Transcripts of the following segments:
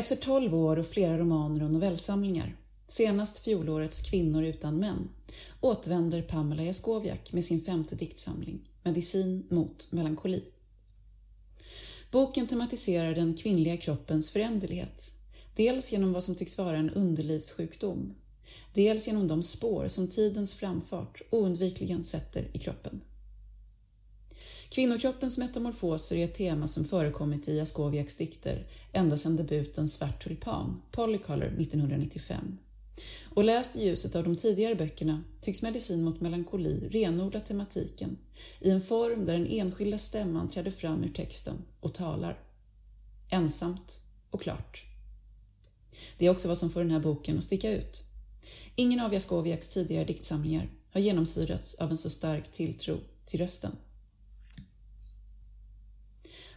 Efter tolv år och flera romaner och novellsamlingar, senast fjolårets Kvinnor utan män, återvänder Pamela Jaskowiak med sin femte diktsamling Medicin mot melankoli. Boken tematiserar den kvinnliga kroppens föränderlighet, dels genom vad som tycks vara en underlivssjukdom, dels genom de spår som tidens framfart oundvikligen sätter i kroppen. Kvinnokroppens metamorfoser är ett tema som förekommit i Jaskowiaks dikter ända sedan debuten Svart tulpan, Polycolor 1995. Och läst i ljuset av de tidigare böckerna tycks Medicin mot melankoli renodla tematiken i en form där den enskilda stämman träder fram ur texten och talar. Ensamt och klart. Det är också vad som får den här boken att sticka ut. Ingen av Jaskowiaks tidigare diktsamlingar har genomsyrats av en så stark tilltro till rösten.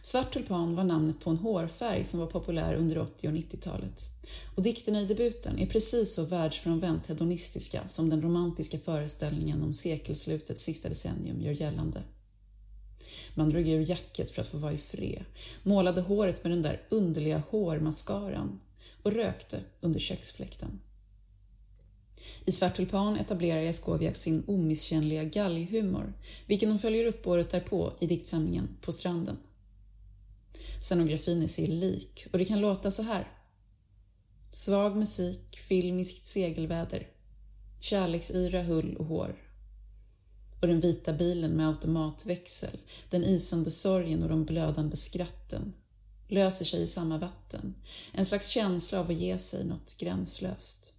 Svart tulpan var namnet på en hårfärg som var populär under 80 och 90-talet. Och dikterna i debuten är precis så världsfrånvänt hedonistiska som den romantiska föreställningen om sekelslutets sista decennium gör gällande. Man drog ur jacket för att få vara i fred, målade håret med den där underliga hårmascaran och rökte under köksfläkten. I Svart tulpan etablerar Jaskowiak sin omisskännliga galghumor, vilken hon följer upp året därpå i diktsamlingen På stranden. Scenografin är sig lik och det kan låta så här. Svag musik, filmiskt segelväder, kärleksyra, hull och hår. Och den vita bilen med automatväxel, den isande sorgen och de blödande skratten löser sig i samma vatten. En slags känsla av att ge sig något gränslöst.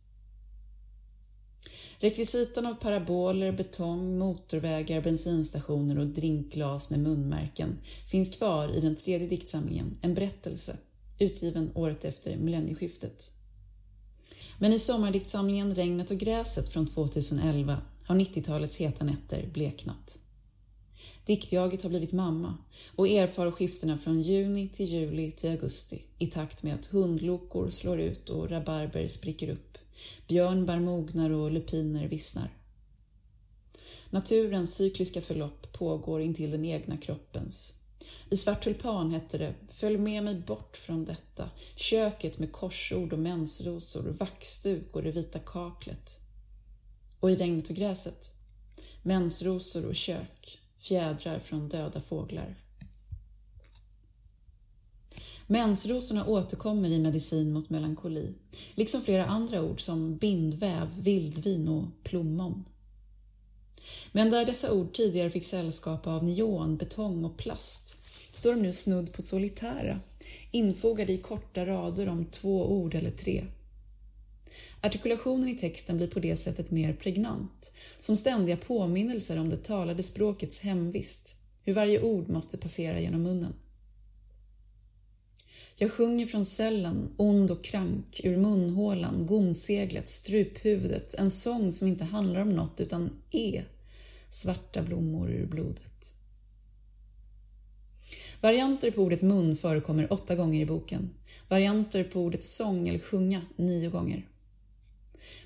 Rekvisitan av paraboler, betong, motorvägar, bensinstationer och drinkglas med munmärken finns kvar i den tredje diktsamlingen En berättelse, utgiven året efter millennieskiftet. Men i sommardiktsamlingen Regnet och gräset från 2011 har 90-talets heta nätter bleknat. Diktjaget har blivit mamma och erfar skiftena från juni till juli till augusti i takt med att hundlokor slår ut och rabarber spricker upp Björnbär mognar och lupiner vissnar. Naturens cykliska förlopp pågår intill den egna kroppens. I Svart tulpan hette det Följ med mig bort från detta, köket med korsord och mensrosor, vaxduk och det vita kaklet. Och i Regnet och gräset Mensrosor och kök, fjädrar från döda fåglar. Mensrosorna återkommer i Medicin mot melankoli, liksom flera andra ord som bindväv, vildvin och plommon. Men där dessa ord tidigare fick sällskap av neon, betong och plast står de nu snudd på solitära, infogade i korta rader om två ord eller tre. Artikulationen i texten blir på det sättet mer pregnant, som ständiga påminnelser om det talade språkets hemvist, hur varje ord måste passera genom munnen. Jag sjunger från cellen, ond och krank, ur munhålan, gomseglet, struphuvudet, en sång som inte handlar om något utan är svarta blommor ur blodet. Varianter på ordet mun förekommer åtta gånger i boken. Varianter på ordet sång eller sjunga nio gånger.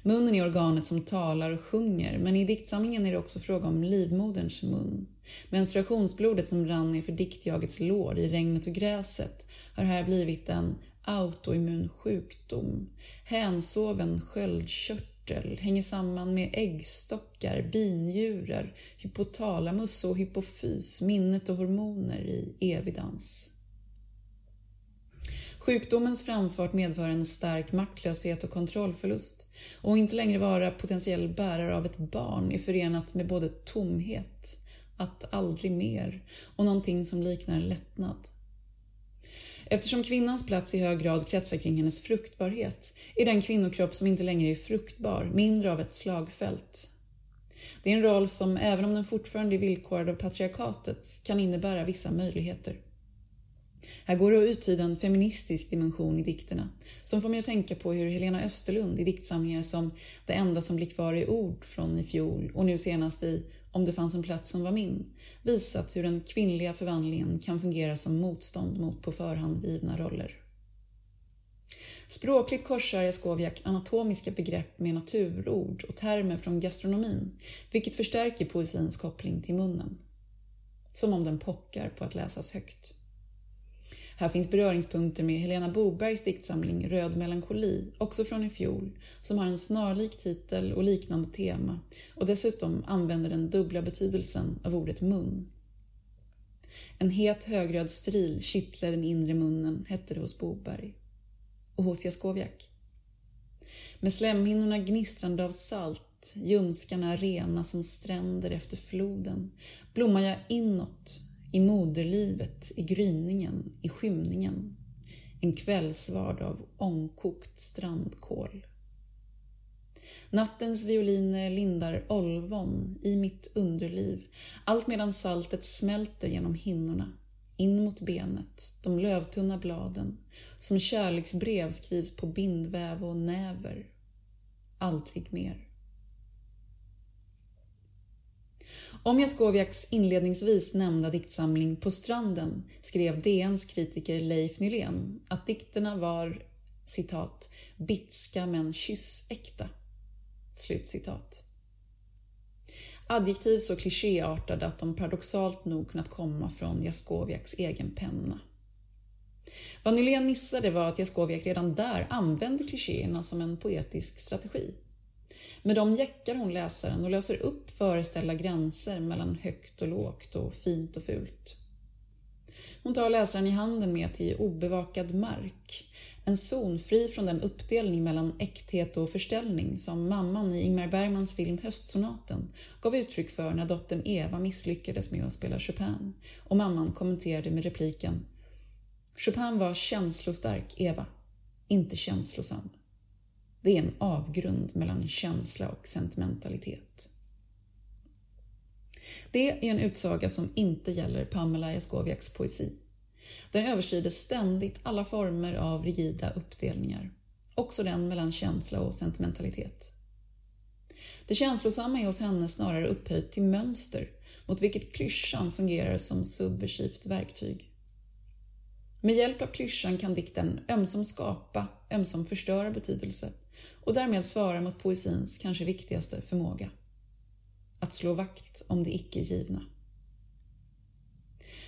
Munnen är organet som talar och sjunger, men i diktsamlingen är det också fråga om livmoderns mun. Menstruationsblodet som rann ner för diktjagets lår i regnet och gräset har här blivit en autoimmun sjukdom. Hänsoven sköldkörtel hänger samman med äggstockar, binjurar, hypotalamus och hypofys, minnet och hormoner i evig dans. Sjukdomens framfart medför en stark maktlöshet och kontrollförlust och inte längre vara potentiell bärare av ett barn är förenat med både tomhet, att aldrig mer och någonting som liknar lättnad. Eftersom kvinnans plats i hög grad kretsar kring hennes fruktbarhet är den kvinnokropp som inte längre är fruktbar mindre av ett slagfält. Det är en roll som, även om den fortfarande är villkorad av patriarkatet, kan innebära vissa möjligheter. Här går det att uttyda en feministisk dimension i dikterna som får mig att tänka på hur Helena Österlund i diktsamlingar som Det enda som blir kvar i ord från i fjol och nu senast i Om det fanns en plats som var min visat hur den kvinnliga förvandlingen kan fungera som motstånd mot på förhand givna roller. Språkligt korsar Jaskowiak anatomiska begrepp med naturord och termer från gastronomin, vilket förstärker poesins koppling till munnen. Som om den pockar på att läsas högt. Här finns beröringspunkter med Helena Bobergs diktsamling Röd melankoli, också från i fjol, som har en snarlik titel och liknande tema och dessutom använder den dubbla betydelsen av ordet mun. En het högröd stril kittlar den inre munnen, hette det hos Boberg. Och hos Jaskowiak. Med slemhinnorna gnistrande av salt, ljumskarna rena som stränder efter floden, blommar jag inåt moderlivet, i gryningen, i skymningen. En kvällsvard av ångkokt strandkål. Nattens violiner lindar olvon i mitt underliv allt medan saltet smälter genom hinnorna in mot benet, de lövtunna bladen som kärleksbrev skrivs på bindväv och näver. Aldrig mer. Om Jaskowiaks inledningsvis nämnda diktsamling På stranden skrev DNs kritiker Leif Nylén att dikterna var citat ”bitska men kyssäkta”. Slutcitat. Adjektiv så klichéartade att de paradoxalt nog kunnat komma från Jaskowiaks egen penna. Vad Nylén missade var att Jaskowiak redan där använde klichéerna som en poetisk strategi. Med dem jäckar hon läsaren och löser upp föreställda gränser mellan högt och lågt och fint och fult. Hon tar läsaren i handen med till obevakad mark, en zon fri från den uppdelning mellan äkthet och förställning som mamman i Ingmar Bergmans film Höstsonaten gav uttryck för när dottern Eva misslyckades med att spela Chopin och mamman kommenterade med repliken Chopin var känslostark, Eva, inte känslosam. Det är en avgrund mellan känsla och sentimentalitet. Det är en utsaga som inte gäller Pamela Jaskowiaks poesi. Den överskrider ständigt alla former av rigida uppdelningar, också den mellan känsla och sentimentalitet. Det känslosamma är hos henne snarare upphöjt till mönster mot vilket klyschan fungerar som subversivt verktyg. Med hjälp av klyschan kan dikten ömsom skapa, ömsom förstöra betydelse och därmed svarar mot poesins kanske viktigaste förmåga. Att slå vakt om det icke givna.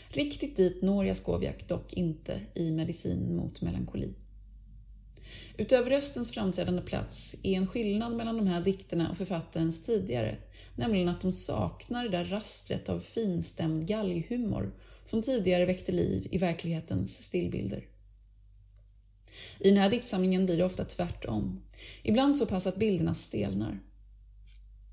Riktigt dit når Jaskowiak dock inte i Medicin mot melankoli. Utöver röstens framträdande plats är en skillnad mellan de här dikterna och författarens tidigare, nämligen att de saknar det där rastret av finstämd galghumor som tidigare väckte liv i verklighetens stillbilder. I den här diktsamlingen blir det ofta tvärtom. Ibland så pass att bilderna stelnar.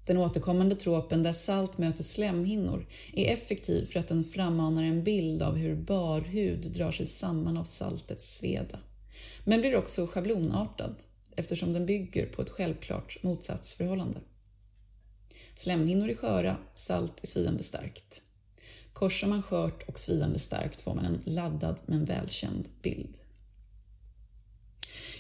Den återkommande tropen där salt möter slemhinnor är effektiv för att den frammanar en bild av hur barhud drar sig samman av saltets sveda. Men blir också schablonartad eftersom den bygger på ett självklart motsatsförhållande. Slemhinnor är sköra, salt är svidande starkt. Korsar man skört och svidande starkt får man en laddad men välkänd bild.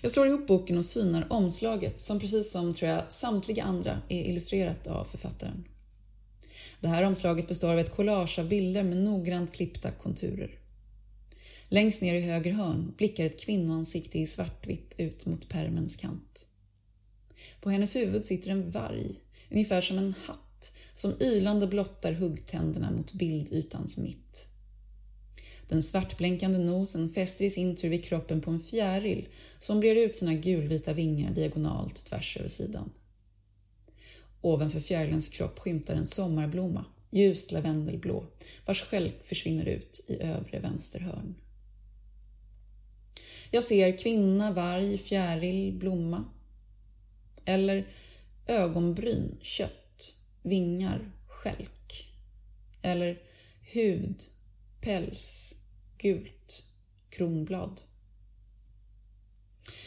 Jag slår ihop boken och synar omslaget som precis som tror jag samtliga andra är illustrerat av författaren. Det här omslaget består av ett collage av bilder med noggrant klippta konturer. Längst ner i höger hörn blickar ett kvinnoansikte i svartvitt ut mot pärmens kant. På hennes huvud sitter en varg, ungefär som en hatt som ylande blottar huggtänderna mot bildytans mitt. Den svartblänkande nosen fäster i sin tur vid kroppen på en fjäril som brer ut sina gulvita vingar diagonalt tvärs över sidan. Ovanför fjärilens kropp skymtar en sommarblomma, ljust lavendelblå, vars skälk försvinner ut i övre vänster hörn. Jag ser kvinna, varg, fjäril, blomma. Eller ögonbryn, kött, vingar, skälk. Eller hud, päls, gult, kronblad.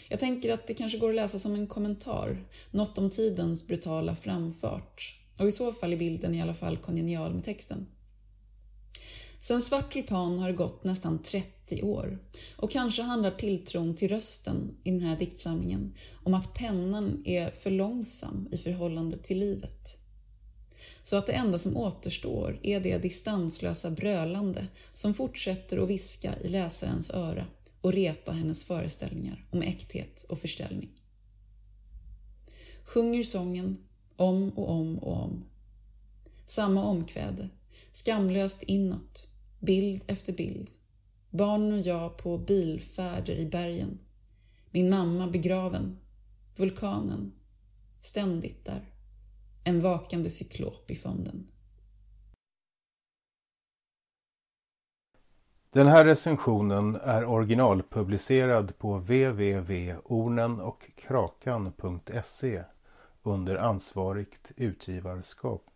Jag tänker att det kanske går att läsa som en kommentar, något om tidens brutala framfart och i så fall är bilden i alla fall kongenial med texten. Sen Svart tulpan har det gått nästan 30 år och kanske handlar tilltron till rösten i den här diktsamlingen om att pennan är för långsam i förhållande till livet. Så att det enda som återstår är det distanslösa brölande som fortsätter att viska i läsarens öra och reta hennes föreställningar om äkthet och förställning. Sjunger sången om och om och om. Samma omkväde, skamlöst inåt, bild efter bild. Barnen och jag på bilfärder i bergen. Min mamma begraven. Vulkanen. Ständigt där. En vakande cyklop i fonden. Den här recensionen är originalpublicerad på www.ornenochkrakan.se under ansvarigt utgivarskap.